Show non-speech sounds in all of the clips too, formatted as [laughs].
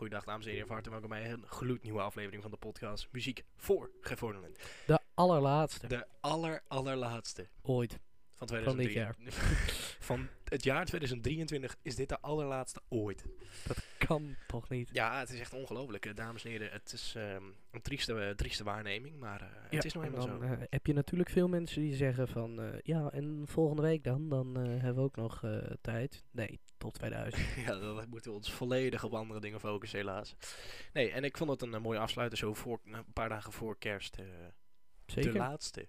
Goedendag dames en heren, van harte welkom bij een gloednieuwe aflevering van de podcast Muziek voor Gevorderden. De allerlaatste De aller allerlaatste ooit. van Van dit 2023. [laughs] van het jaar 2023 is dit de allerlaatste ooit. Kan toch niet. Ja, het is echt ongelooflijk, eh, dames en heren. Het is ehm, een trieste, eh, trieste waarneming, maar eh, het is nou eenmaal dan zo. heb je natuurlijk veel mensen die zeggen van... ja, en volgende week dan? Dan hebben we ook nog tijd. Nee, tot 2000. [laughs] Ja, dan moeten we ons volledig op andere dingen focussen, helaas. Nee, en ik vond het een mooie afsluiter, zo voor, een paar dagen voor kerst. Zeker. De laatste.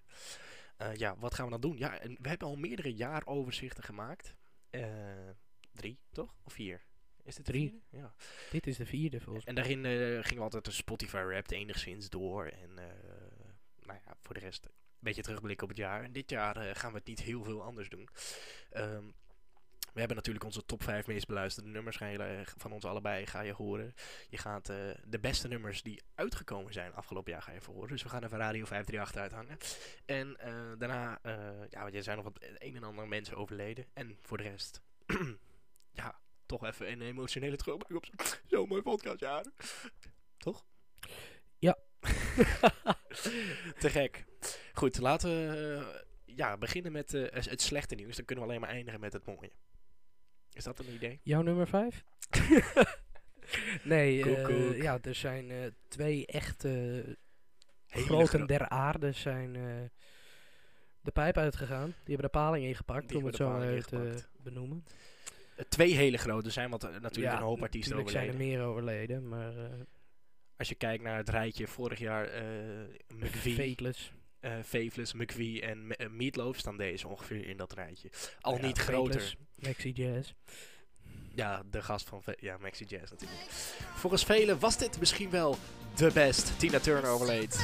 Ja, wat gaan we dan doen? Ja, en we hebben al meerdere jaaroverzichten gemaakt. Drie, toch? Of vier? Is de Drie. vierde? Ja. Dit is de vierde volgens mij. En daarin eh, gingen we altijd de Spotify Wrapped enigszins door. En eh, nou ja, voor de rest een beetje terugblikken op het jaar. En dit jaar eh, gaan we het niet heel veel anders doen. Ehm, we hebben natuurlijk onze top 5 meest beluisterde nummers van ons allebei ga je horen. Je gaat de beste nummers die uitgekomen zijn afgelopen jaar ga je even horen. Dus we gaan even Radio 538 uithangen. En daarna, ja, want er zijn nog wat een en ander mensen overleden. En voor de rest, [clears throat] ja, toch even een emotionele terugblik op zo- [laughs] zo'n mooi podcastjaar. Toch? Ja. [laughs] Te gek. Goed, laten we eh, ja, beginnen met eh, het slechte nieuws. Dan kunnen we alleen maar eindigen met het mooie. Is dat een idee? Jouw nummer 5? [laughs] nee, eh, ja, er zijn twee echte groten gro- der aarde zijn de pijp uitgegaan. Die hebben de paling ingepakt, Die om het zo te benoemen. Twee hele grote zijn, want eh, natuurlijk een hoop artiesten natuurlijk zijn er overleden. meer overleden, maar eh Als je kijkt naar het rijtje vorig jaar, eh McVie, Faveless, McVie en eh, Meatloaf staan deze ongeveer in dat rijtje. Al Ja, niet groter. Maxi Jazz. Ja, de gast van Ve- ja, Maxi Jazz natuurlijk. Volgens velen was dit misschien wel de best. Tina Turner overleed.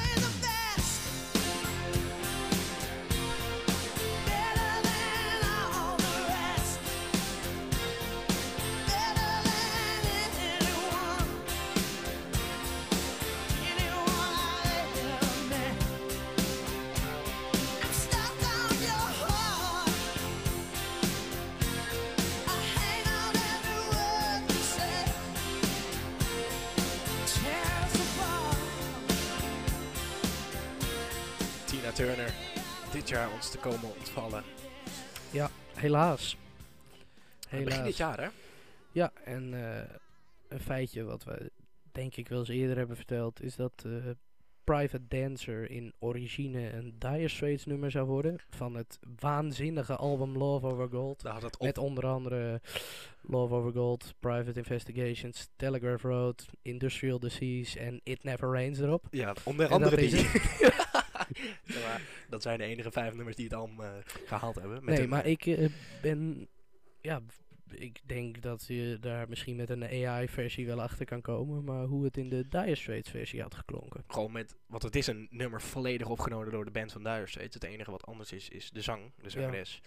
Tina Turner dit jaar ons te komen ontvallen. Helaas. Begin Helaas. dit jaar, hè? Ja, en eh, een feitje wat we denk ik wel eens eerder hebben verteld, is dat eh, Private Dancer in origine een Dire Straits nummer zou worden. Van het waanzinnige album Love Over Gold. Het op. Met onder andere Love Over Gold, Private Investigations, Telegraph Road, Industrial Disease en It Never Rains erop. Ja, onder andere dat die. [laughs] [laughs] Maar, dat zijn de enige vijf nummers die het album eh, gehaald hebben. Met nee, maar ik eh, ben. Ja, ik denk dat je daar misschien met een AI-versie wel achter kan komen. Maar hoe het in de Dire Straits-versie had geklonken. Gewoon met, want het is een nummer volledig opgenomen door de band van Dire Straits. Het enige wat anders is, is de zang, de zangeres.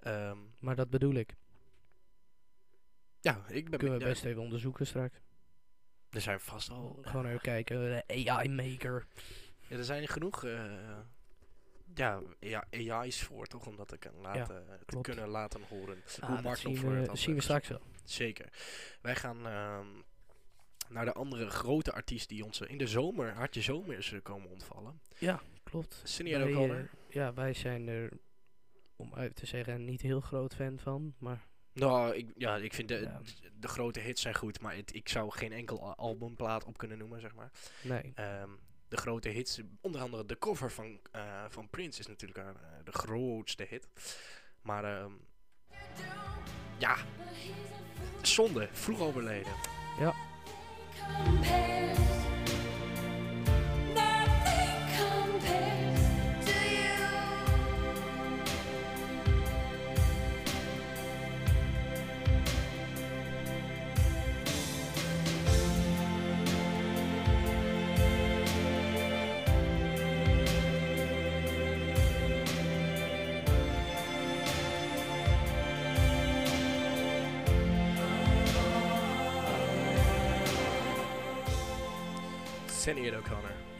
Ehm, Maar dat bedoel ik. ja, ik ben... Kunnen we best even onderzoeken straks. Er zijn vast al... Gewoon even kijken. De AI-maker. Ja, er zijn genoeg... eh, ja, ja, AI's voor, toch? Om dat te, kunnen laten, te kunnen laten horen. Ah, hoe dat Mark nog zien voor het we, had, zien we straks wel. Zeker. Wij gaan ehm, naar de andere grote artiest die ons in de zomer, hartje zomer is eh, komen ontvallen. Ja, klopt. Sinead Wij, O'Connor. eh, ja, wij zijn er, om uit te zeggen, niet heel groot fan van. Maar Nou, ik, ja, ik vind de, Ja. de grote hits zijn goed, maar het, ik zou geen enkel albumplaat op kunnen noemen, zeg maar. nee. Ehm, de grote hits, onder andere de cover van, eh, van Prince is natuurlijk haar, eh, de grootste hit. Maar ehm, ja, zonde, vroeg overleden. Sinead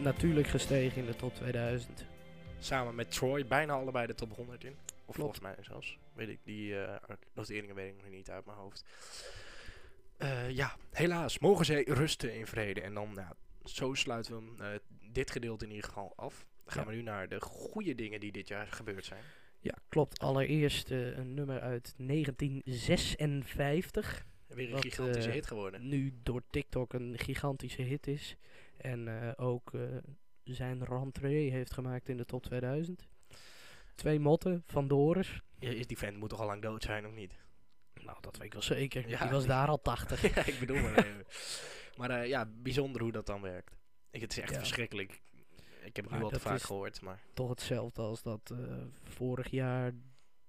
Natuurlijk gestegen in de top 2000. Samen met Troy, bijna allebei de top 100 in. Of Klopt. volgens mij zelfs. Weet ik, die eh, noteringen weet ik nog niet uit mijn hoofd. Eh, ja, helaas. Mogen zij rusten in vrede. En dan, ja, zo sluiten we hem, eh, dit gedeelte in ieder geval af. Dan gaan Ja. we nu naar de goede dingen die dit jaar gebeurd zijn. Ja, klopt. Allereerst een nummer uit 1956. Weer een Wat, gigantische eh, hit geworden. Nu door TikTok een gigantische hit is. En eh, ook eh, zijn rentree heeft gemaakt in de top 2000. Twee motten van Doris. Ja, is die vent moet toch al lang dood zijn, of niet? Nou, dat weet ik wel zeker. Ja, Die was daar al 80. [laughs] ja, ik bedoel maar even. Maar ja, bijzonder hoe dat dan werkt. Ik, het is echt Ja. verschrikkelijk. Ik heb het nu al te vaak gehoord, maar... Toch hetzelfde als dat vorig jaar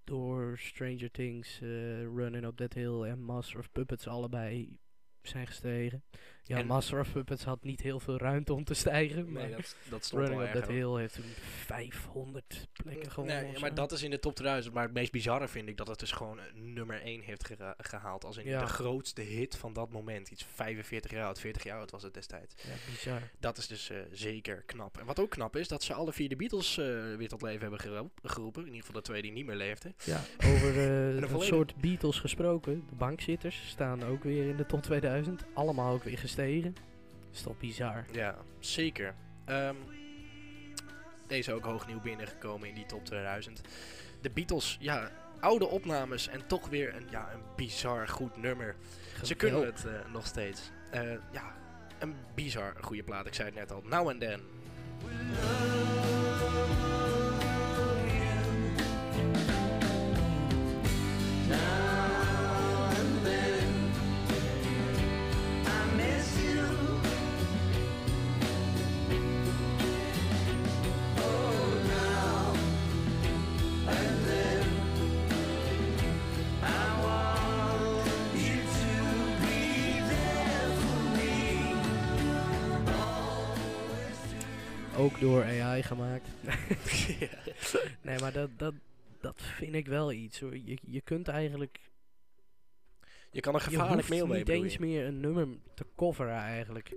door Stranger Things, eh, Running Up That Hill en Master of Puppets allebei zijn gestegen. Ja, En- Master of Puppets had niet heel veel ruimte om te stijgen. Nee, maar dat, dat stond Running Up That. Hill heeft toen 500 plekken gewonnen. Nee, maar dat is in de top 2000. Maar het meest bizarre vind ik dat het dus gewoon een nummer 1 heeft gehaald. Als in Ja. de grootste hit van dat moment. Iets 45 jaar oud, 40 jaar oud was het destijds. Ja, bizar. Dat is dus eh, zeker knap. En wat ook knap is, dat ze alle vier de Beatles eh, weer tot leven hebben gero- geroepen. In ieder geval de twee die niet meer leefden. Ja, over [laughs] eh, een soort Beatles gesproken. De bankzitters staan ook weer in de top 2000. Allemaal ook weer gestegen. is toch bizar. Ja, zeker. Ehm, deze ook hoog nieuw binnengekomen in die top 2000. De Beatles, ja, oude opnames en toch weer een, ja, een bizar goed nummer. Ze kunnen het eh, nog steeds. Eh, ja, een bizar goede plaat. Ik zei het net al. Now and Then. Door AI gemaakt. [laughs] [laughs] Nee, maar dat, dat, dat vind ik wel iets hoor. Je, je kunt eigenlijk. Je kan er Je gevaarlijk mail mee niet bedoel eens je? meer een nummer te coveren eigenlijk.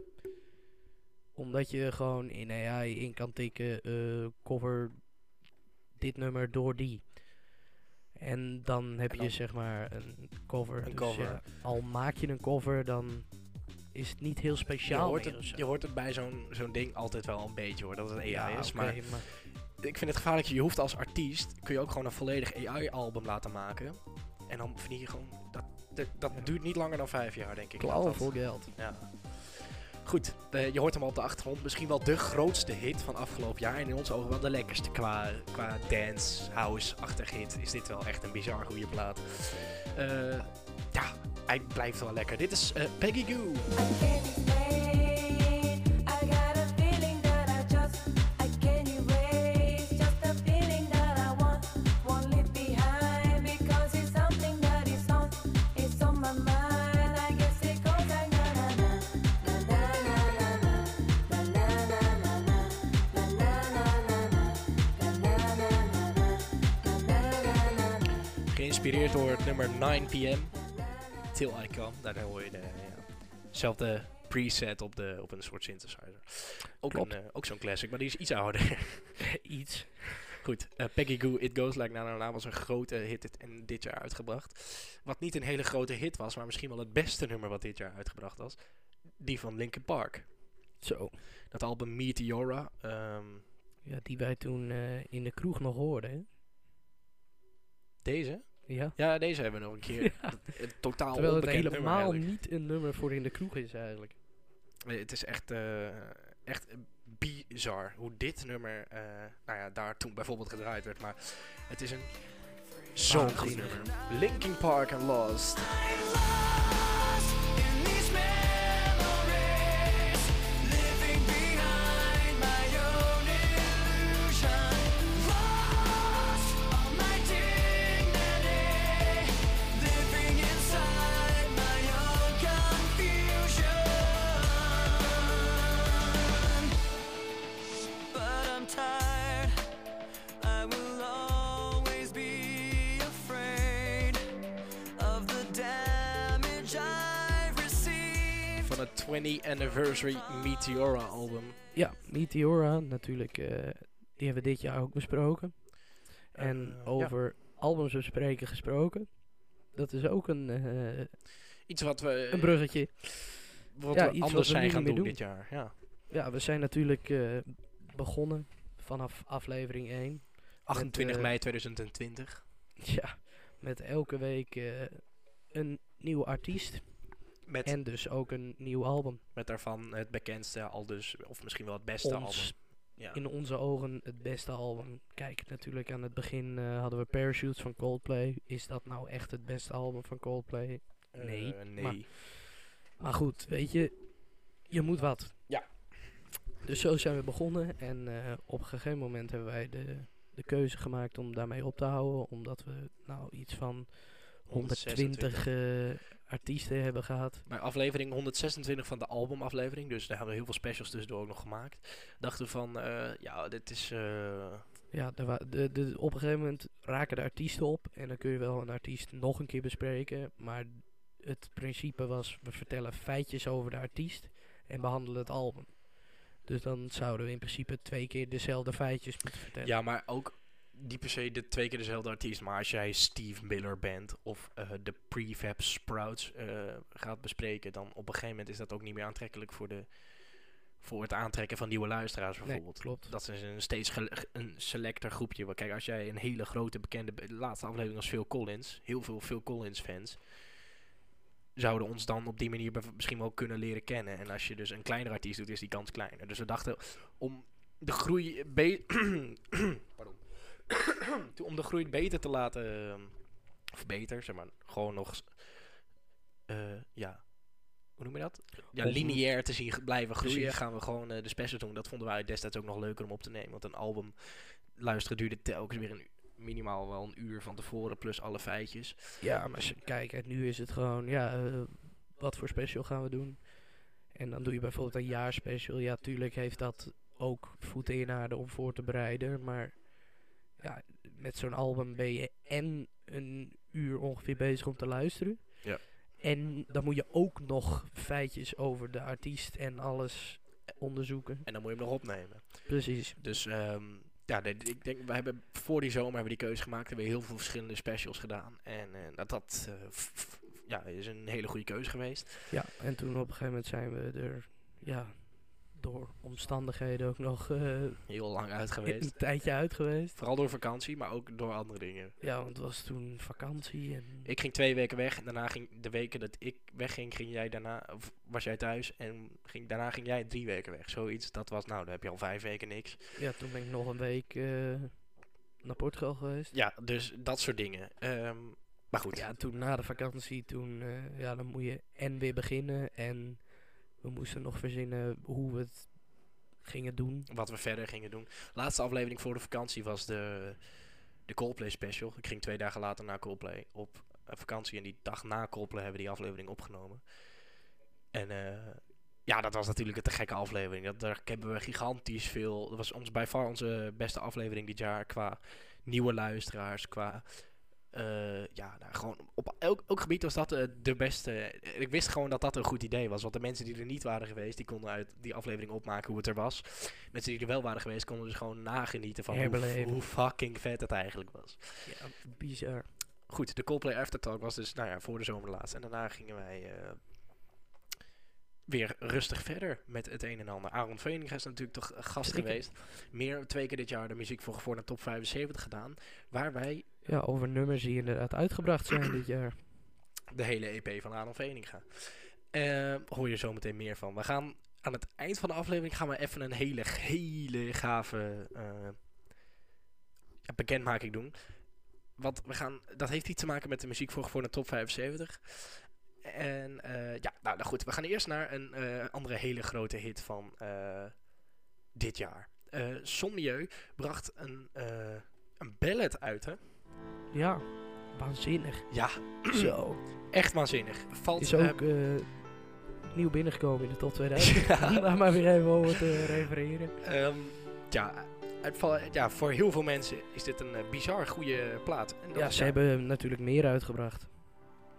Omdat je gewoon in AI in kan tikken. eh, cover dit nummer door die. En dan heb En je zeg maar een cover. Een Dus cover. ja, al maak je een cover, dan is het niet heel Je speciaal hoort, meer of het, je hoort het bij zo'n zo'n ding altijd wel een beetje hoor, dat het AI Ja, is. Maar ik vind het gevaarlijk, je hoeft als artiest, kun je ook gewoon een volledig AI-album laten maken. En dan verdien je gewoon, dat, dat, dat Ja. duurt niet langer dan vijf jaar denk ik. klauwen voor geld. Ja. Goed, eh, je hoort hem al op de achtergrond. Misschien wel de grootste hit van afgelopen jaar. En in onze ogen wel de lekkerste. Qua, qua dance, house-achtig hit is dit wel echt een bizar goede plaat. Ja, hij blijft wel lekker. Dit is eh, Peggy Goo. geïnspireerd door het nummer 9pm I Come. Daar hoor je de, ja, zelfde preset op, de, op een soort synthesizer. Ook, een, eh, ook zo'n classic, maar die is iets ouder. [laughs] Iets. Goed, eh, Peggy Goo, It Goes Like Na Na Na was een grote hit dit, en dit jaar uitgebracht. Wat niet een hele grote hit was, maar misschien wel het beste nummer wat dit jaar uitgebracht was. Die van Linkin Park. Zo. Dat album Meteora. ehm, Ja, die wij toen eh, in de kroeg nog hoorden. Hè? deze? Ja. Ja, deze hebben we nog een keer. [laughs] Ja. Een totaal Terwijl het helemaal niet een nummer voor in de kroeg is eigenlijk. Eh, Het is echt, eh, echt bizar hoe dit nummer, eh, nou ja, daar toen bijvoorbeeld gedraaid werd. Maar het is een zo'n goed nummer. Linkin Park and Lost. 20 Anniversary Meteora album. Ja, Meteora natuurlijk. Eh, die hebben we dit jaar ook besproken. En eh, over ja. albums bespreken gesproken. Dat is ook een... Eh, iets wat we... Een bruggetje. Wat we anders zijn gaan doen, dit jaar. Ja, ja we zijn natuurlijk begonnen vanaf aflevering 1. 28 mei 2020. [laughs] Ja, met elke week een nieuwe artiest. Met, En dus ook een nieuw album. met daarvan het bekendste, al dus, of misschien wel het beste Ons, album. Ja. in onze ogen het beste album. Kijk, natuurlijk aan het begin eh, hadden we Parachutes van Coldplay. Is dat nou echt het beste album van Coldplay? nee, Eh, nee. maar- Maar goed, weet je, je moet wat. Ja. Dus zo zijn we begonnen en eh, op een gegeven moment hebben wij de, de keuze gemaakt om daarmee op te houden. Omdat we nou iets van 120 eh, artiesten hebben gehad. Bij aflevering 126 van de albumaflevering, dus daar hebben we heel veel specials tussendoor ook nog gemaakt. Dachten we van, eh, ja, dit is... eh, Ja, wa- de, de, op een gegeven moment raken de artiesten op en dan kun je wel een artiest nog een keer bespreken. Maar het principe was, we vertellen feitjes over de artiest en behandelen het album. Dus dan zouden we in principe twee keer dezelfde feitjes moeten vertellen. ja, maar ook niet per se de twee keer dezelfde artiest. Maar als jij Steve Miller bent of eh, de Prefab Sprouts eh, gaat bespreken, dan op een gegeven moment is dat ook niet meer aantrekkelijk voor, de, voor het aantrekken van nieuwe luisteraars Nee, bijvoorbeeld. klopt. Dat is een steeds een selecter groepje. Kijk, als jij een hele grote bekende... De laatste aflevering was Phil Collins. Heel veel Phil Collins fans. Zouden ons dan op die manier misschien wel kunnen leren kennen. En als je dus een kleinere artiest doet, is die kans kleiner. Dus we dachten, om de groei... [clears throat] Pardon. [clears throat] om de groei beter te laten... ehm, Of beter, zeg maar. Gewoon nog... eh, ja... Hoe noem je dat? Ja, lineair te zien blijven groeien, gaan we gewoon eh, de specials doen. Dat vonden wij destijds ook nog leuker om op te nemen. Want een album luisteren duurde telkens weer een minimaal wel een uur van tevoren, plus alle feitjes. Ja, maar als je- kijk, en nu is het gewoon, ja, eh, wat voor special gaan we doen? En dan doe je bijvoorbeeld een jaarspecial. Ja, tuurlijk heeft dat ook voeten in aarde om voor te bereiden. Maar ja, met zo'n album ben je en een uur ongeveer bezig om te luisteren. Ja. En dan moet je ook nog feitjes over de artiest en alles onderzoeken. En dan moet je hem nog opnemen. Precies. Dus ehm, ja, de- ik denk, we hebben voor die zomer hebben we die keuze gemaakt. Hebben we heel veel verschillende specials gedaan. En eh, dat, dat eh, ja, is een hele goede keuze geweest. Ja, en toen op een gegeven moment zijn we er, ja, door omstandigheden ook nog eh, Heel lang uit [laughs] een geweest. tijdje uit geweest. Vooral door vakantie, maar ook door andere dingen. Ja, want het was toen vakantie en... Ik ging twee weken weg en daarna ging de weken dat ik wegging, ging jij daarna, of was jij thuis en ging, daarna ging jij drie weken weg. Zoiets, dat was, nou, dan heb je al vijf weken niks. Ja, toen ben ik nog een week eh, naar Portugal geweest. Ja, dus dat soort dingen. Ehm, maar goed, Ja, toen na de vakantie, toen, eh, ja, dan moet je en weer beginnen en we moesten nog verzinnen hoe we het gingen doen. wat we verder gingen doen. Laatste aflevering voor de vakantie was de, de Coldplay special. Ik ging twee dagen later naar Coldplay op vakantie en die dag na Coldplay hebben we die aflevering opgenomen. En eh, ja, dat was natuurlijk een te gekke aflevering. Dat, daar hebben we gigantisch veel. Dat was ons bij far onze beste aflevering dit jaar qua nieuwe luisteraars, qua eh, ja, nou, gewoon op elk, elk gebied was dat eh, de beste. Ik wist gewoon dat dat een goed idee was. Want de mensen die er niet waren geweest, die konden uit die aflevering opmaken hoe het er was. Mensen die er wel waren geweest, konden dus gewoon nagenieten van hoe, fucking vet het eigenlijk was. Ja, bizar. Goed, de Coldplay Aftertalk was dus nou ja, voor de zomer laatst. En daarna gingen wij eh, weer rustig verder met het een en ander. Aaron Veeninga is natuurlijk toch gast geweest. Meer twee keer dit jaar de muziek voor voor naar top 75 gedaan. Waar wij Ja, over nummers die inderdaad uitgebracht zijn dit jaar. de hele EP van Aaron Veeninga. Eh hoor je zo meteen meer van. We gaan aan het eind van de aflevering gaan we even een hele, hele gave eh, bekendmaking doen. Want we gaan, dat heeft iets te maken met de muziek voor voor de top 75. En eh, ja, nou, nou goed, we gaan eerst naar een andere hele grote hit van dit jaar. Eh Sommieu bracht een, een ballad uit, hè? Ja, waanzinnig. Ja, [clears throat] Zo. echt waanzinnig. Valt, Is ook eh, nieuw binnengekomen in de top [laughs] 2000. Ja. [laughs] Daar maar weer even over te refereren. Ehm, ja, ja, voor heel veel mensen is dit een eh, bizar goede plaat. En dat Ja, is, ze hebben natuurlijk meer uitgebracht.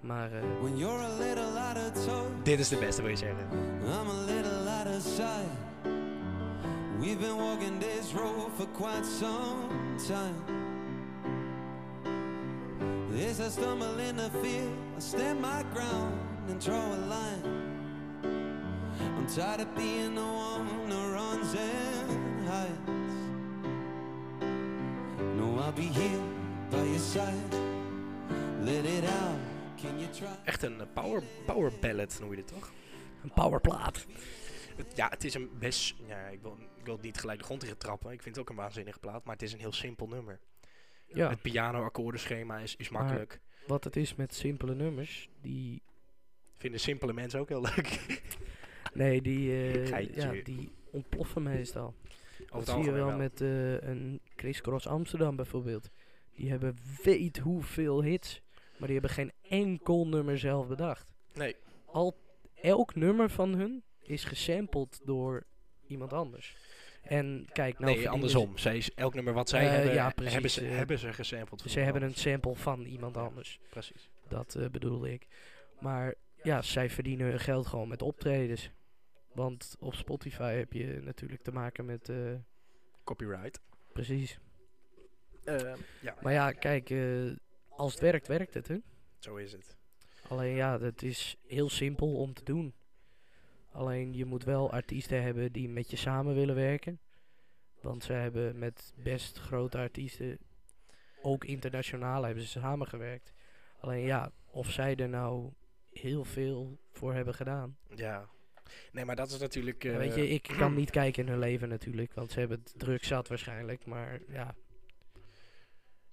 Maar eh, When you're a little out of tone, Dit is de beste, wil je zeggen. I'm a little out of sight. We've been walking this road for quite some time. As I stumble in the fear, I stand my ground. and draw a line. I'm tired of being the one who runs and hides. No, I'll be here by your side. Let it out. Can you try? Echt een eh, power, power ballad noem je dit toch? Een powerplaat. Ja, het is een best... Ja, ik wil, ik wil niet gelijk de grond in trappen. Ik vind het ook een waanzinnige plaat. Maar het is een heel simpel nummer. Ja, Het piano-akkoordenschema is, is Maar- makkelijk. wat het is met simpele nummers, die... Vinden simpele mensen ook heel leuk. [laughs] Nee, die, eh, ja, die ontploffen meestal. Over Dat zie je wel met eh, een Chris Cross Amsterdam bijvoorbeeld. Die hebben weet hoeveel hits, maar die hebben geen enkel nummer zelf bedacht. Nee, Al, elk nummer van hun is gesampled door iemand anders. En kijk, nou nee verdienen andersom. Zij is, elk nummer wat zij Eh, hebben, ja, hebben, ze, eh, hebben ze gesampled. Ze, van ze hebben een sample van iemand anders. Precies. Dat eh, bedoelde ik. Maar ja, zij verdienen hun geld gewoon met optredens. Want op Spotify heb je natuurlijk te maken met... eh, Copyright. precies. Eh, ja, Maar ja, kijk, eh, als het werkt, werkt het, hè? zo is het. Alleen ja, het is heel simpel om te doen. Alleen je moet wel artiesten hebben die met je samen willen werken. Want ze hebben met best grote artiesten, ook internationaal, hebben ze samengewerkt. Alleen ja, of zij er nou heel veel voor hebben gedaan. Ja. Nee, maar dat is natuurlijk... Ja, eh, Weet je, ik kan niet kijken in hun leven natuurlijk, want ze hebben het druk zat waarschijnlijk. Maar ja,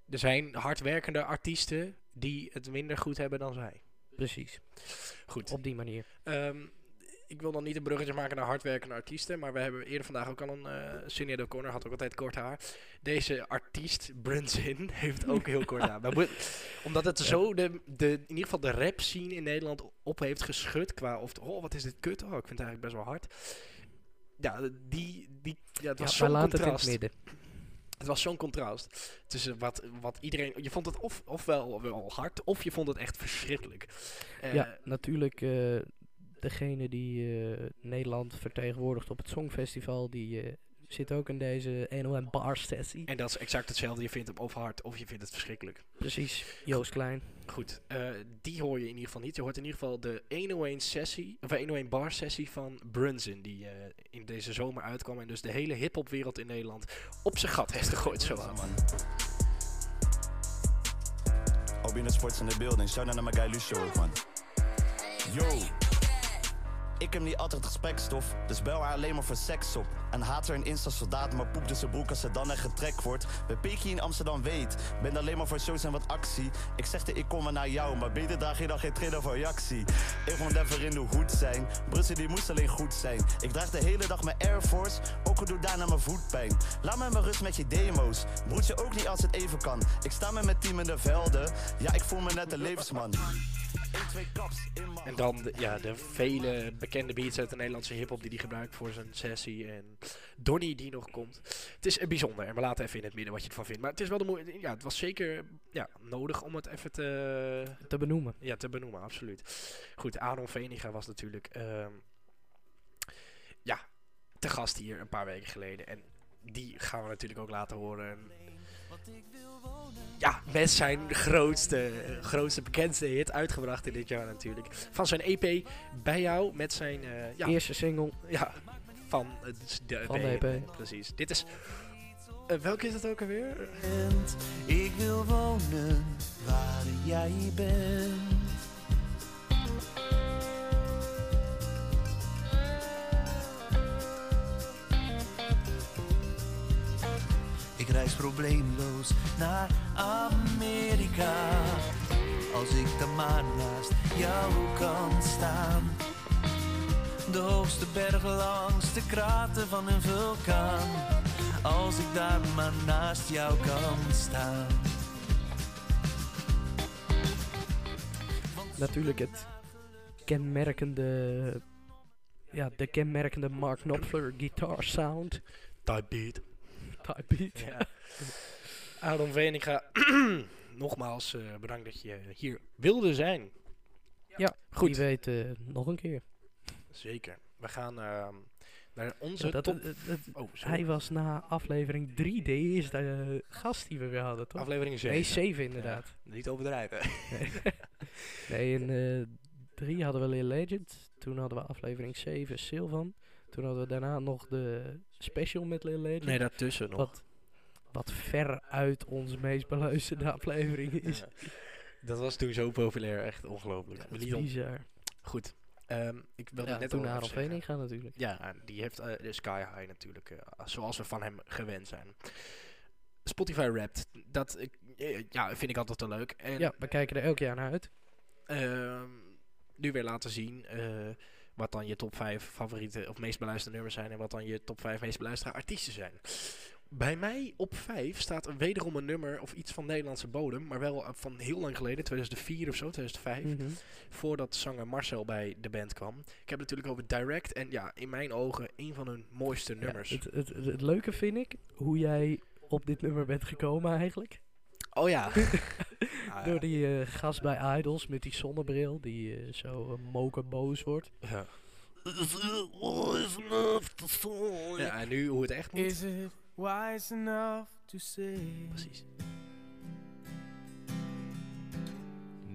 Er zijn hardwerkende artiesten die het minder goed hebben dan zij. precies. Goed. Op die manier. Ehm, ik wil dan niet een bruggetje maken naar hardwerkende artiesten, maar we hebben eerder vandaag ook al een uh, Sinead O'Connor had ook altijd kort haar. Deze artiest, Brunson, [laughs] heeft ook heel kort haar. Maar omdat het zo de, de, in ieder geval de rap scene in Nederland op heeft geschud qua of oh wat is dit kut, oh ik vind het eigenlijk best wel hard. Ja, die, die ja, het was Ja, maar zo'n contrast. het midden. Het was zo'n contrast tussen wat, wat iedereen. Je vond het of, ofwel wel hard, of je vond het echt verschrikkelijk. Eh, ja, natuurlijk. eh, degene die eh, Nederland vertegenwoordigt op het Songfestival, die eh, zit ook in deze NOM bar sessie. En dat is exact hetzelfde. Je vindt hem of hard of je vindt het verschrikkelijk. Precies, Joost Klein. Goed, eh, die hoor je in ieder geval niet. Je hoort in ieder geval de 101 sessie, of 101 bar sessie van Brunson, die eh, in deze zomer uitkwam en dus de hele hip-hop wereld in Nederland op zijn gat heeft gegooid zo aan. Albino Sports in de building. Shout out naar mijn guy Lucio ook, man. Yo. Ik heb niet altijd gesprekstof, dus bel haar alleen maar voor seks op. En haat er een insta-soldaat, maar poep dus zijn broek als ze dan echt getrekt wordt. Bij Peking in Amsterdam weet, ben alleen maar voor shows en wat actie. Ik zegde ik kom maar naar jou, maar beter daag je dan geen trainer voor reactie. Ik moet even in hoe goed zijn, Brussel die moest alleen goed zijn. Ik draag de hele dag mijn Air Force, ook al doe daarna mijn voetpijn. Laat me maar rust met je demo's, broertje ook niet als het even kan. Ik sta met mijn team in de velden, ja ik voel me net een levensman. 1, 2 kaps in mijn En dan de, ja, de vele bekende beats uit de Nederlandse hip-hop die hij gebruikt voor zijn sessie. En Donny die nog komt. Het is eh, bijzonder. En we laten even in het midden wat je ervan vindt. Maar het is wel de moeite. Ja, het was zeker ja, nodig om het even te, Te benoemen. ja, te benoemen, absoluut. Goed, Aaron Veniga was natuurlijk ehm, ja, te gast hier een paar weken geleden. En die gaan we natuurlijk ook laten horen. Ja, met zijn grootste, grootste, bekendste hit uitgebracht in dit jaar natuurlijk. Van zijn EP Bij jou, met zijn, eh, ja, Eerste single. ja, van, eh, dus de, Van de EP. Precies. Dit is, eh, welke is het ook alweer? Ik wil wonen waar jij bent. Reis probleemloos naar Amerika. Als ik dan maar naast jou kan staan. De hoogste bergen langs de krater van een vulkaan. Als ik daar maar naast jou kan staan. Natuurlijk het kenmerkende... Ja, de kenmerkende Mark Knopfler guitar sound. Type Beat. Type beat. Ja. Aaron Veninga, [clears throat] nogmaals eh, bedankt dat je hier wilde zijn. Ja, Goed. Wie weet eh, nog een keer. Zeker. We gaan ehm, naar onze Ja, dat, top... oh, hij was na aflevering 3 de eerste eh, gast die we weer hadden, toch? Aflevering 7. Nee, 7 inderdaad. niet overdrijven. Nee, en eh, 3 hadden we Lil Legend. Toen hadden we aflevering 7 Sylvan. Toen hadden we daarna nog de special met Lil Legend. Nee, daartussen nog. wat, wat ver uit onze meest beluisterde aflevering is. Ja. Dat was toen zo populair, echt ongelooflijk. Ja, bizar. Goed. Ehm, ik wilde Ja, net toen al naar even Vening zeggen. gaan natuurlijk. Ja, die heeft eh, de Sky High natuurlijk, eh, zoals we van hem gewend zijn. Spotify Wrapped, dat ik, eh, ja, vind ik altijd wel leuk. En Ja, we kijken er elk jaar naar uit. ehm, nu weer laten zien eh, wat dan je top 5 favoriete of meest beluisterde nummers zijn en wat dan je top 5 meest beluisterde artiesten zijn. Bij mij op 5 staat er wederom een nummer of iets van Nederlandse bodem, maar wel eh, van heel lang geleden, 2004 of zo, 2005 Mhm. voordat zanger Marcel bij de band kwam. Ik heb het natuurlijk over Direct en ja, in mijn ogen een van hun mooiste Ja, nummers. het, het, het, het leuke vind ik hoe jij op dit nummer bent gekomen eigenlijk. oh ja. [laughs] Ah, Door die eh, gast bij Idols met die zonnebril die eh, zo uh, moken boos wordt. ja. ja, en nu hoe het echt moet. Is it wise enough to say Precies.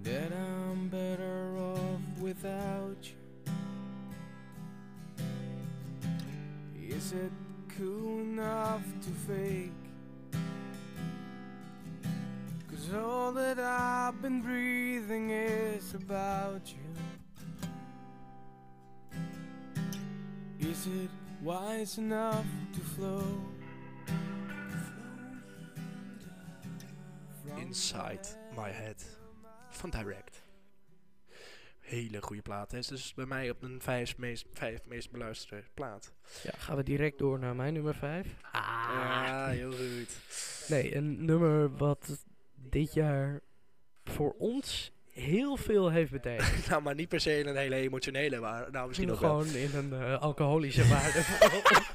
that I'm better off without you? Is it cool enough to fake? Cause all that I've been breathing is about you. Is it wise enough to flow? Inside My Head van Direct. Hele goede plaat. Hè. Dus bij mij op een vijf meest, vijf meest beluisterde plaat. Ja, gaan we direct door naar mijn nummer 5. Ah, heel goed. Nee, een nummer wat dit jaar voor ons heel veel heeft betekend. [laughs] nou, maar niet per se een hele emotionele, maar nou misschien ook wel. Gewoon in een eh, alcoholische waarde.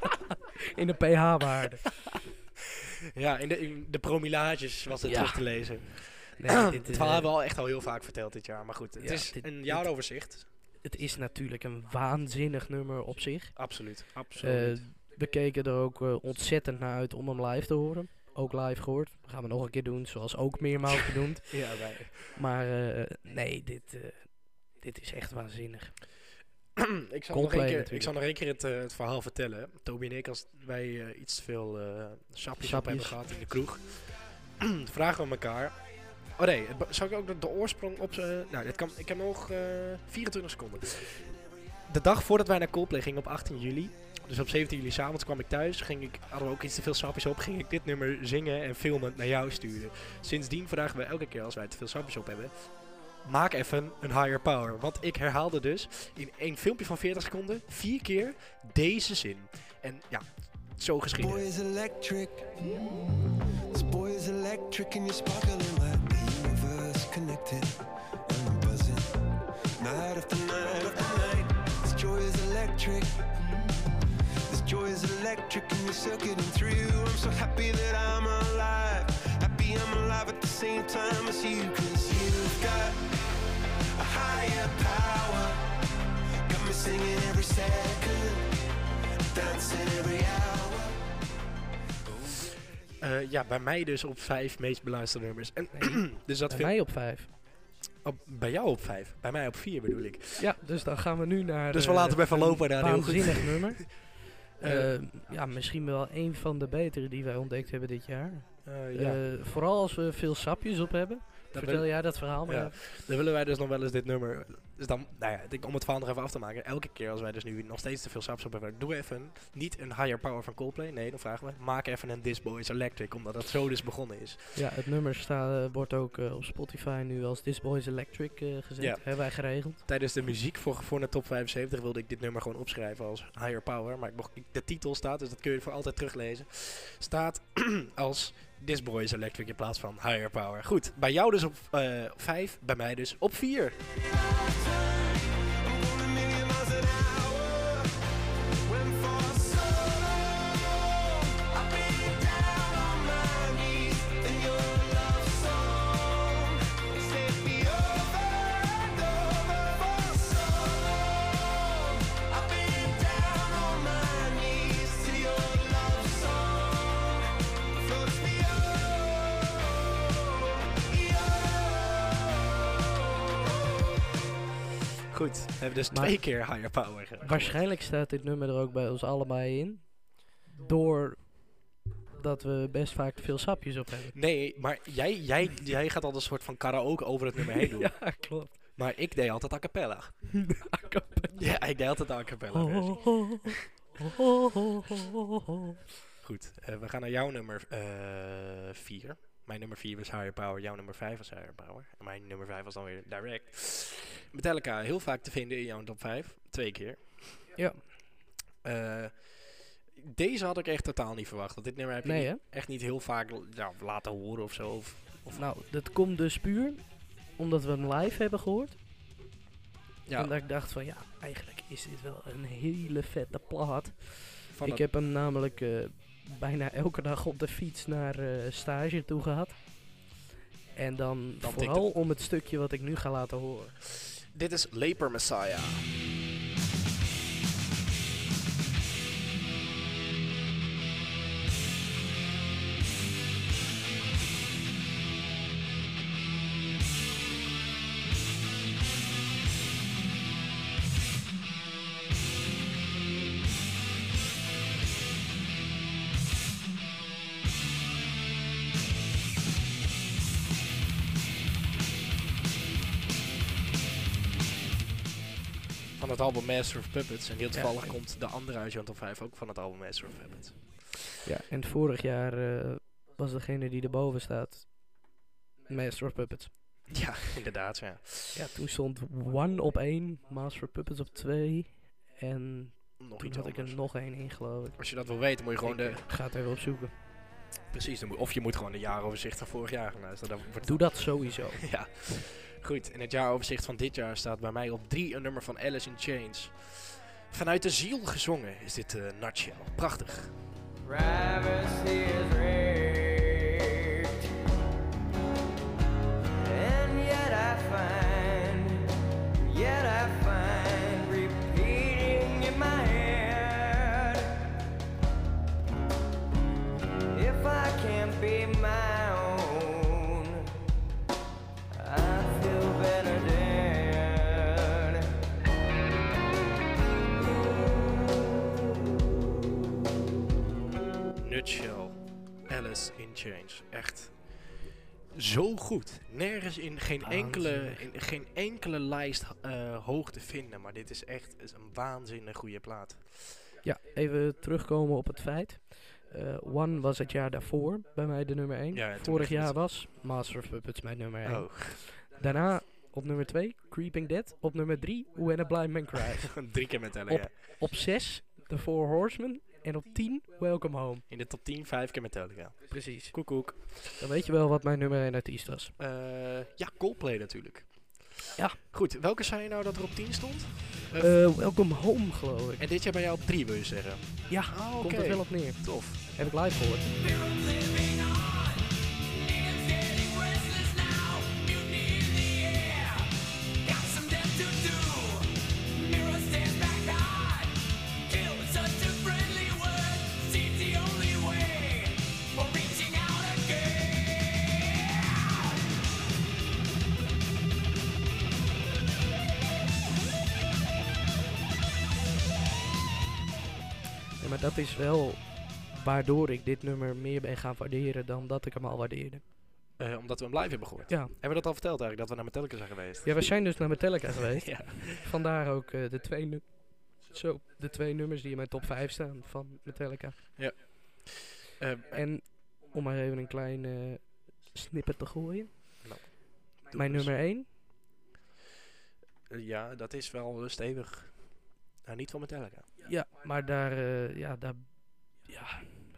[laughs] in een pH-waarde. Ja, in de, in de promillages was het Ja. terug te lezen. Nee, dit, [clears throat] het eh, hebben we al echt al heel vaak verteld dit jaar. Maar goed, het Ja, is dit- een jaaroverzicht. het is natuurlijk een waanzinnig nummer op zich. Absoluut, Eh, absoluut. we keken er ook eh, ontzettend naar uit om hem live te horen. Ook live gehoord. Dat gaan we nog een keer doen, zoals ook meermaals genoemd. [laughs] ja, wij. Maar eh, nee, dit, eh, dit is echt waanzinnig. [clears throat] ik, zal nog één keer, ik zal nog één keer het, eh, het verhaal vertellen. Toby en ik, als wij iets te veel sapjes op Sapjes. hebben gehad in de kroeg, [clears throat] vragen we elkaar. Oh nee, zal ik ook de, de oorsprong op... nou, dit kan, ik heb nog eh 24 seconden. De dag voordat wij naar Coldplay gingen op 18 juli, dus op 17 juli s'avonds kwam ik thuis, ging ik, hadden we ook iets te veel sapjes op, ging ik dit nummer zingen en filmend naar jou sturen. Sindsdien vragen we elke keer als wij te veel sapjes op hebben, maak even een higher power. Want ik herhaalde dus in één filmpje van 40 seconden vier keer deze zin. En ja, zo Boy geschieden. is electric. This boy is electric and you're sparkling like the universe connected. Electric and you're circuiting through. I'm so happy that I'm alive. Happy I'm alive at the same time as you. Cause you've got a higher power. Got me singing every second. Dancing every hour. Eh, ja, bij mij dus op vijf meest beluisterde nummers. En [clears throat] dus dat Bij mij op 5. op, bij jou op vijf. Bij mij op vier bedoel ik. Ja, dus dan gaan we nu naar. Dus we eh, laten hem even lopen daar, heel goed. Waanzinnig nummer. [laughs] Eh, ja, misschien wel een van de betere die wij ontdekt hebben dit jaar. Eh, ja, Eh, vooral als we veel sapjes op hebben. Vertel jij dat verhaal maar. Ja. Dan willen wij dus nog wel eens dit nummer. Dus dan, nou ja, ik om het verhaal nog even af te maken. Elke keer als wij dus nu nog steeds te veel saps op hebben, doe even niet een higher power van Coldplay. Nee, dan vragen we, maak even een This Boys Electric, omdat dat zo dus begonnen is. Ja, het nummer sta, eh, wordt ook eh, op Spotify nu als This Boys Electric eh, gezet. Ja. Hebben wij geregeld. Tijdens de muziek voor, voor de top 75 wilde ik dit nummer gewoon opschrijven als higher power. Maar ik mocht, ik- de titel staat, dus dat kun je voor altijd teruglezen. Staat [clears throat] als This Boys Electric in plaats van higher power. Goed, bij jou dus op 5, bij mij dus op 4. Goed, we hebben dus Maar- twee keer higher power. ge- gehoord. Waarschijnlijk staat dit nummer er ook bij ons allebei in. Door dat we best vaak te veel sapjes op hebben. Nee, maar jij, jij, jij gaat al een soort van karaoke over het nummer heen [laughs] doen. ja, klopt. Maar ik deed altijd a cappella. [laughs] Ja, ik deed altijd a cappella. versie. Goed, eh, we gaan naar jouw nummer 4. Mijn nummer 4 was Higher Power, jouw nummer 5 was Higher Power. En mijn nummer 5 was dan weer Direct. Metallica, heel vaak te vinden in jouw top 5. Twee keer. Ja. Eh, deze had ik echt totaal niet verwacht. Want dit nummer heb je Nee, niet- hè? echt niet heel vaak laten horen of zo. Of, of Nou, dat komt dus puur omdat we hem live hebben gehoord. ja, En dat ik dacht van ja, eigenlijk is dit wel een hele vette plaat. van ik heb hem namelijk eh, bijna elke dag op de fiets naar eh, stage toe gehad. En dan, Dan vooral om het stukje wat ik nu ga laten horen. Dit is Leper Messiah. Master of Puppets. En heel toevallig en- komt de andere uit jouw top 5 ook van het album Master of Puppets. Ja, en vorig jaar eh, was degene die erboven staat Master of Puppets. [laughs] Ja, inderdaad. Ja. Ja, toen stond One op 1, Master of Puppets op 2. En Nog toen iets had ik er nog één in, geloof ik. Als je dat wil weten, moet je gewoon Ik, de... eh, ga het even opzoeken. Precies, dan moet, of je moet gewoon de jaaroverzicht van vorig jaar gaan luisteren. Dan wordt Doe dat sowieso. [laughs] Ja, goed. In het jaaroverzicht van dit jaar staat bij mij op 3 een nummer van Alice in Chains. Vanuit de ziel gezongen is dit eh Nutshell. Prachtig. In Chains. Echt zo goed. Nergens in geen enkele, in geen enkele lijst eh, hoog te vinden. Maar dit is echt is een waanzinnig goede plaat. Ja, even terugkomen op het feit. Eh, One was het jaar daarvoor bij mij de nummer 1. Ja, Vorig jaar was Master of Puppets mijn nummer 1. Oh, Daarna op nummer 2 Creeping Dead. Op nummer 3 When a Blind Man Cries. [laughs] drie keer met Metallica. op 6 The Four Horsemen. En op 10 Welcome Home. In de top 10 vijf keer Metallica. Precies. Koek koek. Dan weet je wel wat mijn nummer 1 artiest was. Eh, ja, Coldplay natuurlijk. Ja. Goed, welke zei je nou dat er op 10 stond? Eh, Eh, welcome Home geloof ik. en dit jaar bij jou op 3 wil je zeggen? Ja, oké. komt er wel op neer. Tof. Heb ik live gehoord. Dat is wel waardoor ik dit nummer meer ben gaan waarderen dan dat ik hem al waardeerde. Eh, omdat we hem live hebben gehoord. Ja, Hebben we dat al verteld eigenlijk, dat we naar Metallica zijn geweest? ja we zijn dus naar Metallica geweest. [laughs] ja. Vandaar ook eh, de, twee nu- Zo, de twee nummers die in mijn top 5 staan van Metallica. Eh, En om maar even een klein snippet te gooien. doe Mijn nummer 1. Eh, ja, dat is wel stevig. Nou, niet van Metallica. Ja, maar daar, eh, ja, daar, ja,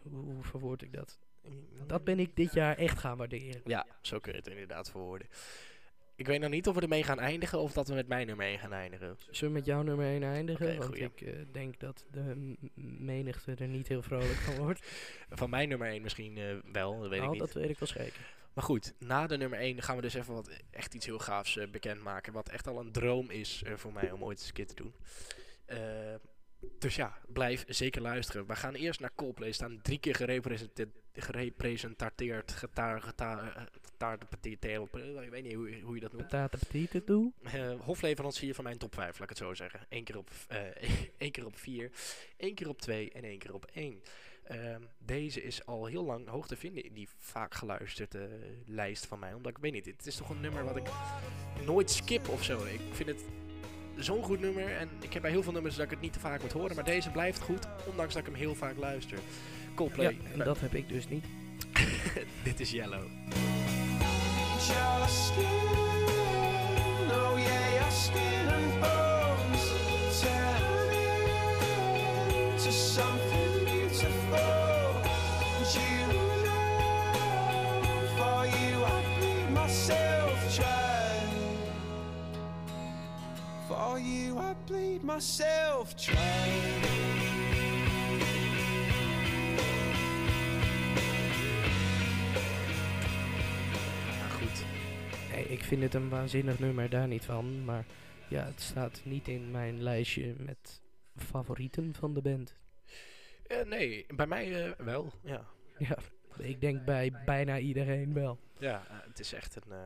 hoe, hoe verwoord ik dat? Dat ben ik dit jaar echt gaan waarderen. Ja, zo kun je het inderdaad verwoorden. Ik weet nog niet of we ermee gaan eindigen of dat we met mijn nummer 1 gaan eindigen. Zullen we met jouw nummer 1 eindigen? Oké, Want goeie. ik eh, denk dat de menigte er niet heel vrolijk van wordt. [laughs] Van mijn nummer 1 misschien eh, wel, dat weet nou, ik niet. dat weet ik wel zeker. Maar goed, na de nummer 1 gaan we dus even wat echt iets heel gaafs eh, bekendmaken. Wat echt al een droom is voor mij om ooit eens een keer te doen. Eh, dus ja, blijf zeker luisteren. We gaan eerst naar Coldplay. Staan drie keer gerepresenteerd, getaar, getaar, petit, teel, ik weet niet hoe, hoe je dat noemt. Petite doe. Eh, hofleverancier van mijn top 5, laat ik het zo zeggen. Eén keer op, eh [laughs] één keer op 4, één keer op 2 en één keer op 1. Ehm, deze is al heel lang hoog te vinden in die vaak geluisterde lijst van mij. Omdat ik weet niet, het is toch een nummer wat ik nooit skip of zo. Ik vind het zo'n goed nummer en ik heb bij heel veel nummers dat ik het niet te vaak moet horen. Maar deze blijft goed, ondanks dat ik hem heel vaak luister. Coldplay, Ja, en dat heb ik dus niet. [laughs] dit is Yellow. Your skin, oh yeah, your skin and bones turn into something beautiful. And you know, for you I bleed myself dry. For you I bleed myself dry. Ik vind het een waanzinnig nummer, daar niet van. Maar ja, het staat niet in mijn lijstje met favorieten van de band. Eh, nee, bij mij eh, wel, ja. Ja, ik denk bij bijna iedereen wel. Ja, eh, het is echt een, eh,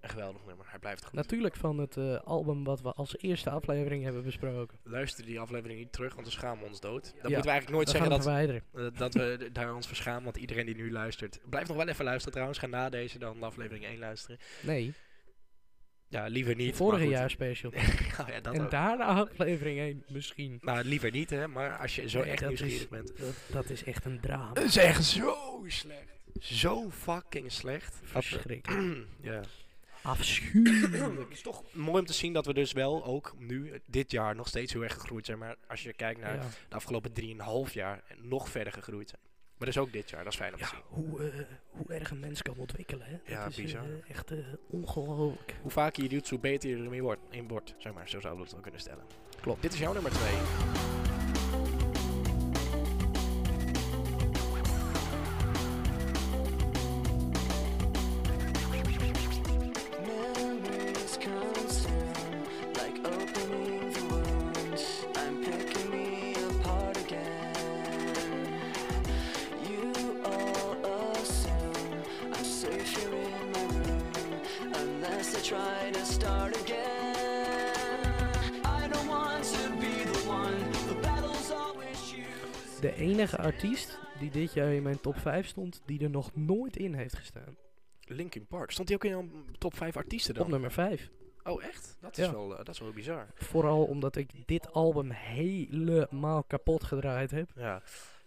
een geweldig nummer. Hij blijft goed. Natuurlijk van het eh, album wat we als eerste aflevering hebben besproken. Luister die aflevering niet terug, want dan schamen we ons dood. Dan Ja, moeten we eigenlijk nooit Dat zeggen dat, eh, dat we daar ons verschamen, want iedereen die nu luistert... Blijf nog wel even luisteren trouwens. Ga na deze dan aflevering 1 luisteren. Nee, Ja, liever niet. vorige maar jaar special. [laughs] ja, dat en ook. daarna aflevering 1 misschien. Nou, liever niet hè, maar als je zo Nee, echt nieuwsgierig is- bent... Dat, dat is echt een drama. Dat is echt zo slecht. Zo fucking slecht. Verschrikkelijk. [clears throat] ja. Afschuwelijk. Het [coughs] is toch mooi om te zien dat we dus wel ook nu, dit jaar, nog steeds heel erg gegroeid zijn. Maar als je kijkt naar Ja. de afgelopen 3,5 jaar, nog verder gegroeid zijn. Maar dat is ook dit jaar, dat is fijn om te zien. hoe, eh, hoe erg een mens kan ontwikkelen, hè? Ja, dat is, bizar. eh, echt eh, ongelooflijk. Hoe vaker je doet, hoe beter je ermee wordt. In wordt, zeg maar. Zo zouden we het wel kunnen stellen. Klopt. Dit is jouw nummer 2. Enige artiest die dit jaar in mijn top 5 stond, die er nog nooit in heeft gestaan. Linkin Park. Stond hij ook in jouw top 5 artiesten dan? Op nummer 5. Oh, echt? Dat is, Ja. wel, eh, dat is wel bizar. Vooral omdat ik dit album helemaal kapot gedraaid heb. Ja,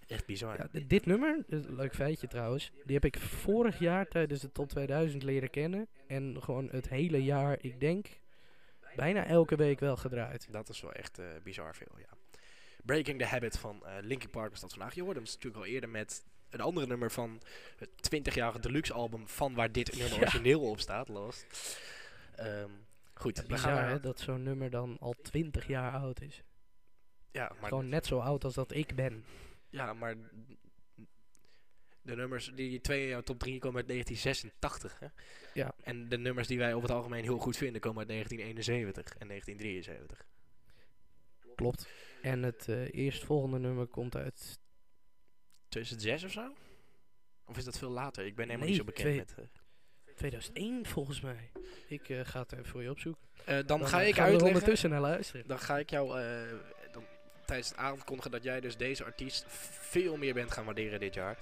echt bizar. Ja, dit nummer, leuk feitje trouwens, die heb ik vorig jaar tijdens de top 2000 leren kennen. En gewoon het hele jaar, ik denk, bijna elke week wel gedraaid. Dat is wel echt eh, bizar veel, ja. Breaking the Habit van eh Linkin Park was dat vandaag. Je hoorde hem natuurlijk al eerder met een andere nummer van het 20-jarige deluxe album van waar dit nummer Ja. origineel op staat, Lost. Ehm, goed, Ja, we bizar gaan hè, dat zo'n nummer dan al 20 jaar oud is. Ja, maar, Gewoon net zo oud als dat ik ben. ja, maar de nummers die twee in jouw top 3 komen uit 1986. Hè? Ja. En de nummers die wij over het algemeen heel goed vinden komen uit 1971 en 1973. Klopt. En het eh, eerstvolgende nummer komt uit 2006 of zo? Of is dat veel later? Ik ben helemaal Nee, niet zo bekend twee- met... eh, 2001 volgens mij. Ik eh, ga het even voor je opzoeken. Eh, dan, ga eh, ik er uitleggen. ondertussen naar luisteren. Dan ga ik jou eh, dan, tijdens het aankondigen dat jij dus deze artiest veel meer bent gaan waarderen dit jaar.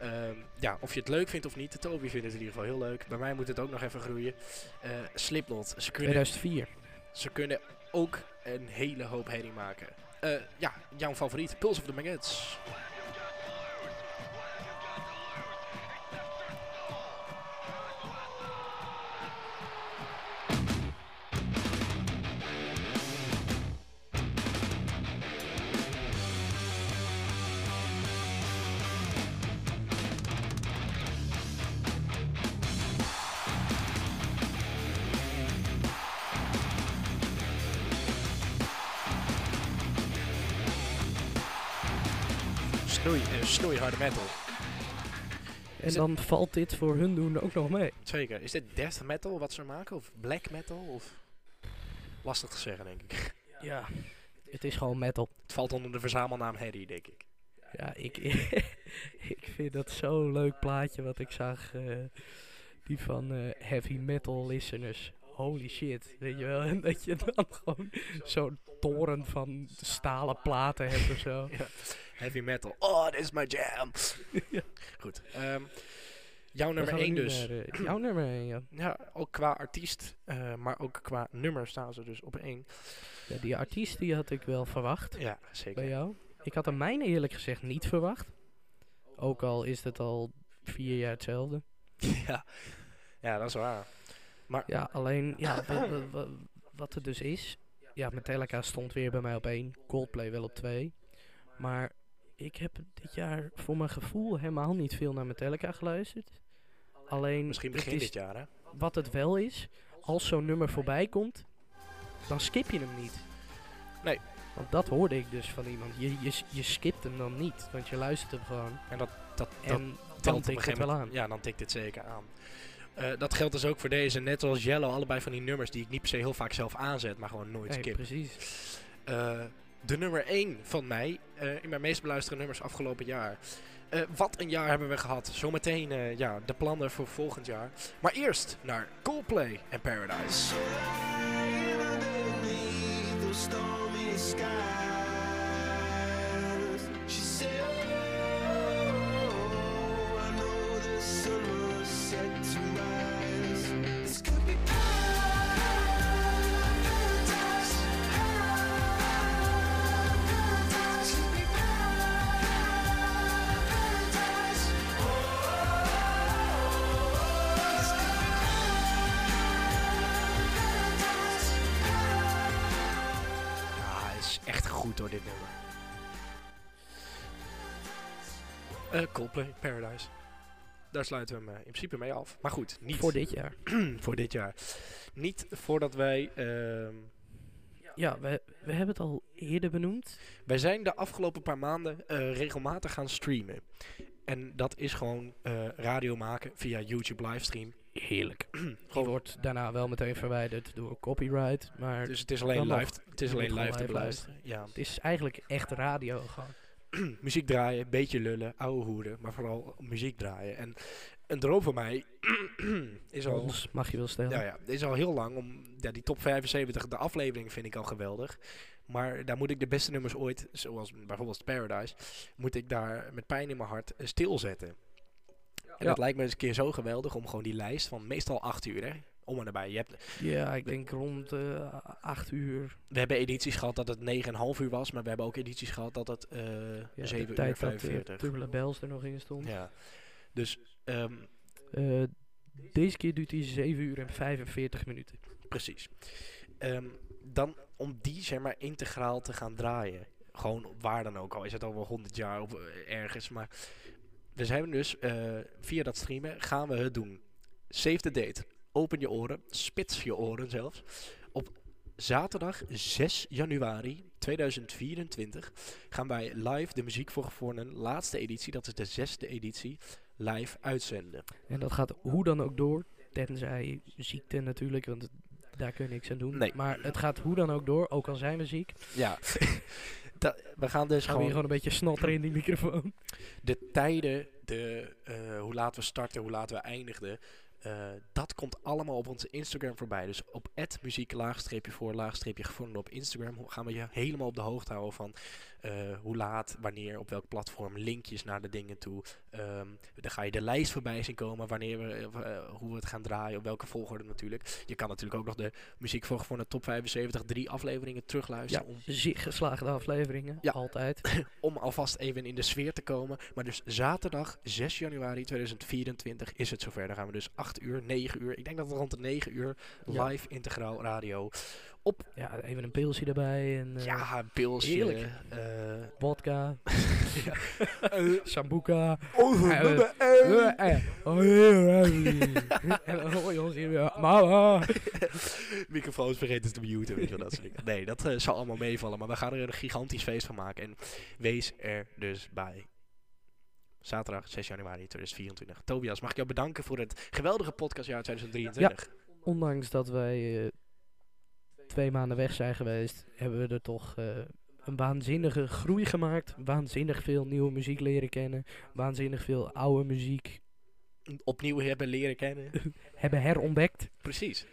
Ehm, ja, of je het leuk vindt of niet. De Toby vindt het in ieder geval heel leuk. Bij mij moet het ook nog even groeien. Eh Slipknot. Ze kunnen, 2004. ze kunnen ook een hele hoop herrie maken. Eh, ja, jouw favoriet. Pulse of the Maggots. Snoeiharde metal. En Is dan valt dit voor hun doen ook nog mee. Zeker. Is dit death metal wat ze maken? Of black metal? Of... Lastig te zeggen, denk ik. Ja, het is gewoon metal. Het valt onder de verzamelnaam Harry, denk ik. Ja, ik, [laughs] ik vind dat zo'n leuk plaatje wat ik zag. eh, die van eh, heavy metal listeners. Holy shit, weet je wel. [laughs] En dat je dan gewoon zo'n toren van stalen platen hebt of zo. [laughs] Ja. Heavy metal. Oh, dit is my jam. [laughs] Ja. Goed. ehm, jouw nummer gaan we 1 nu dus. naar, eh, jouw [clears throat] nummer 1, ja. Ja, ook qua artiest, eh, maar ook qua nummer staan ze dus op één. ja. Die artiest die had ik wel verwacht Ja, bij zeker. jou. Ik had hem mijne eerlijk gezegd niet verwacht. Ook al is het al vier jaar hetzelfde. ja. ja, dat is waar. Ja, alleen, ja, wa- wa- wa- wat het dus is. Ja, Metallica stond weer bij mij op één. Coldplay wel op twee. Maar ik heb dit jaar voor mijn gevoel helemaal niet veel naar Metallica geluisterd. Alleen, Misschien het begin dit jaar, hè? wat het wel is, als zo'n nummer voorbij komt, dan skip je hem niet. Nee. Want dat hoorde ik dus van iemand. Je, je, je skipt hem dan niet, want je luistert hem gewoon. En dat, dat, dat En dan tikt het wel aan. Ja, dan tikt dit zeker aan. Eh, dat geldt dus ook voor deze, net als Yellow, allebei van die nummers die ik niet per se heel vaak zelf aanzet, maar gewoon nooit skip. precies. Eh, de nummer 1 van mij eh, in mijn meest beluisterde nummers afgelopen jaar. Eh, wat een jaar hebben we gehad. Zometeen eh, ja, de plannen voor volgend jaar. Maar eerst naar Coldplay en Paradise. Stormy. Coldplay, Paradise. Daar sluiten we hem eh, in principe mee af. Maar goed, niet Voor dit jaar. [clears throat] voor dit jaar. Niet voordat wij... ehm, Ja, we, we hebben het al eerder benoemd. wij zijn de afgelopen paar maanden eh, regelmatig gaan streamen. En dat is gewoon eh, radio maken via YouTube livestream. Heerlijk. [clears throat] Die wordt daarna wel meteen verwijderd door copyright. Maar Dus het is alleen live, het is alleen live gewoon te live beluisteren. Ja. het is eigenlijk echt radio gewoon. [clears throat] muziek draaien, beetje lullen, ouwe hoeren, maar vooral muziek draaien. En een droom van mij [clears throat] is al, Ons mag je wel stellen. ja, ja, is al heel lang om ja, die top 75, de aflevering vind ik al geweldig. Maar daar moet ik de beste nummers ooit, zoals bijvoorbeeld Paradise, moet ik daar met pijn in mijn hart stilzetten. En Ja. dat lijkt me eens een keer zo geweldig om gewoon die lijst van meestal 8 uur, hè, om en nabij. Je hebt, Ja, ik denk rond eh 8 uur. we hebben edities gehad dat het 9,5 uur was, maar we hebben ook edities gehad dat het eh Ja, 7 de uur tijd dat 45. de Turbulent Bells er nog in stond. Ja. Dus ehm, Eh, deze keer duurt hij 7 uur en 45 minuten. Precies. Ehm, dan om die zeg maar integraal te gaan draaien. Gewoon waar dan ook al. Is het al wel 100 jaar of eh, ergens. Maar we zijn dus eh, via dat streamen gaan we het doen. Save the date. Open je oren. Spits je oren zelfs. Op zaterdag 6 januari 2024 gaan wij live de Muziek voor Gevornen laatste editie. Dat is de zesde editie. Live uitzenden. En dat gaat hoe dan ook door. Tenzij ziekte natuurlijk, want daar kun je niks aan doen. Nee. Maar het gaat hoe dan ook door, ook al zijn we ziek. Ja. [laughs] Da- we gaan dus Gaan we hier gewoon gewoon een beetje snotteren in die microfoon. de tijden, de, eh, hoe laat we starten, hoe laat we eindigden. Eh, dat komt allemaal op onze Instagram voorbij. Dus op muziek laagstreepje voor laagstreepje gevonden op Instagram gaan we je helemaal op de hoogte houden van eh, hoe laat, wanneer, op welk platform, linkjes naar de dingen toe. Ehm, dan ga je de lijst voorbij zien komen, wanneer we, eh, hoe we het gaan draaien, op welke volgorde natuurlijk. Je kan natuurlijk ook nog de muziek voor gevonden top 75, drie afleveringen Ja, terugluisteren om geslaagde afleveringen. Ja. Altijd. [laughs] om alvast even in de sfeer te komen. Maar dus zaterdag 6 januari 2024 is het zover. Dan gaan we dus 8 uur, 9 uur. Ik denk dat het rond de 9 uur Ja. live integraal radio. Ja, even een pilsje erbij en eh ja, een pilsje. heerlijk. eh, vodka, sambuca. Mama. [laughs] Microfoons vergeten te muten, weet je wel, dat soort dingen. Nee, dat eh, zal allemaal meevallen. Maar we gaan er een gigantisch feest van maken. En wees er dus bij. Zaterdag 6 januari 2024. Tobias, mag ik jou bedanken voor het geweldige podcastjaar 2023. Ondanks dat wij eh, twee maanden weg zijn geweest, hebben we er toch eh, een waanzinnige groei gemaakt. Waanzinnig veel nieuwe muziek leren kennen. Waanzinnig veel oude muziek opnieuw hebben leren kennen. [laughs] Hebben herontdekt. Precies,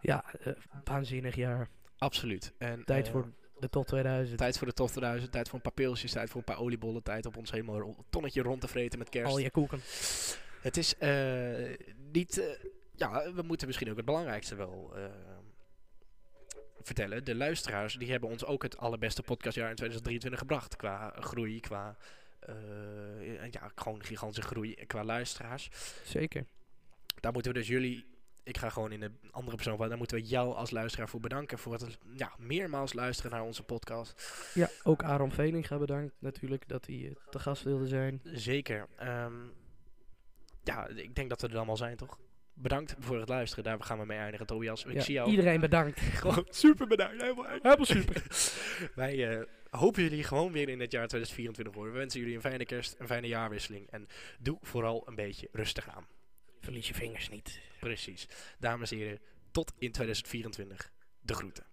Ja, eh, waanzinnig jaar. absoluut. En, Tijd eh, voor de top 2000. Tijd voor de top 2000, tijd voor een paar pilsjes, tijd voor een paar oliebollen, tijd op ons helemaal tonnetje rond te vreten met kerst. Al je koeken. Het is niet. ja, we moeten misschien ook het belangrijkste wel vertellen. De luisteraars die hebben ons ook het allerbeste podcastjaar in 2023 gebracht. Qua groei, qua. eh, ja, gewoon gigantische groei qua luisteraars. Zeker. Daar moeten we dus jullie. Ik ga gewoon in een andere persoon van. Daar moeten we jou als luisteraar voor bedanken. Voor het ja, meermaals luisteren naar onze podcast. Ja, ook Aaron Veninga bedankt natuurlijk dat hij eh, te gast wilde zijn. Zeker. Ehm, ja, ik denk dat we er allemaal zijn, toch? Bedankt voor het luisteren. Daar gaan we mee eindigen, Tobias. Ik Ja, zie jou. Iedereen bedankt. [laughs] Gewoon super bedankt. Helemaal, Helemaal super. [laughs] Wij eh, hopen jullie gewoon weer in het jaar 2024 horen. We wensen jullie een fijne kerst, een fijne jaarwisseling. En doe vooral een beetje rustig aan. Verlies je vingers niet. Precies. Dames en heren, tot in 2024. De groeten.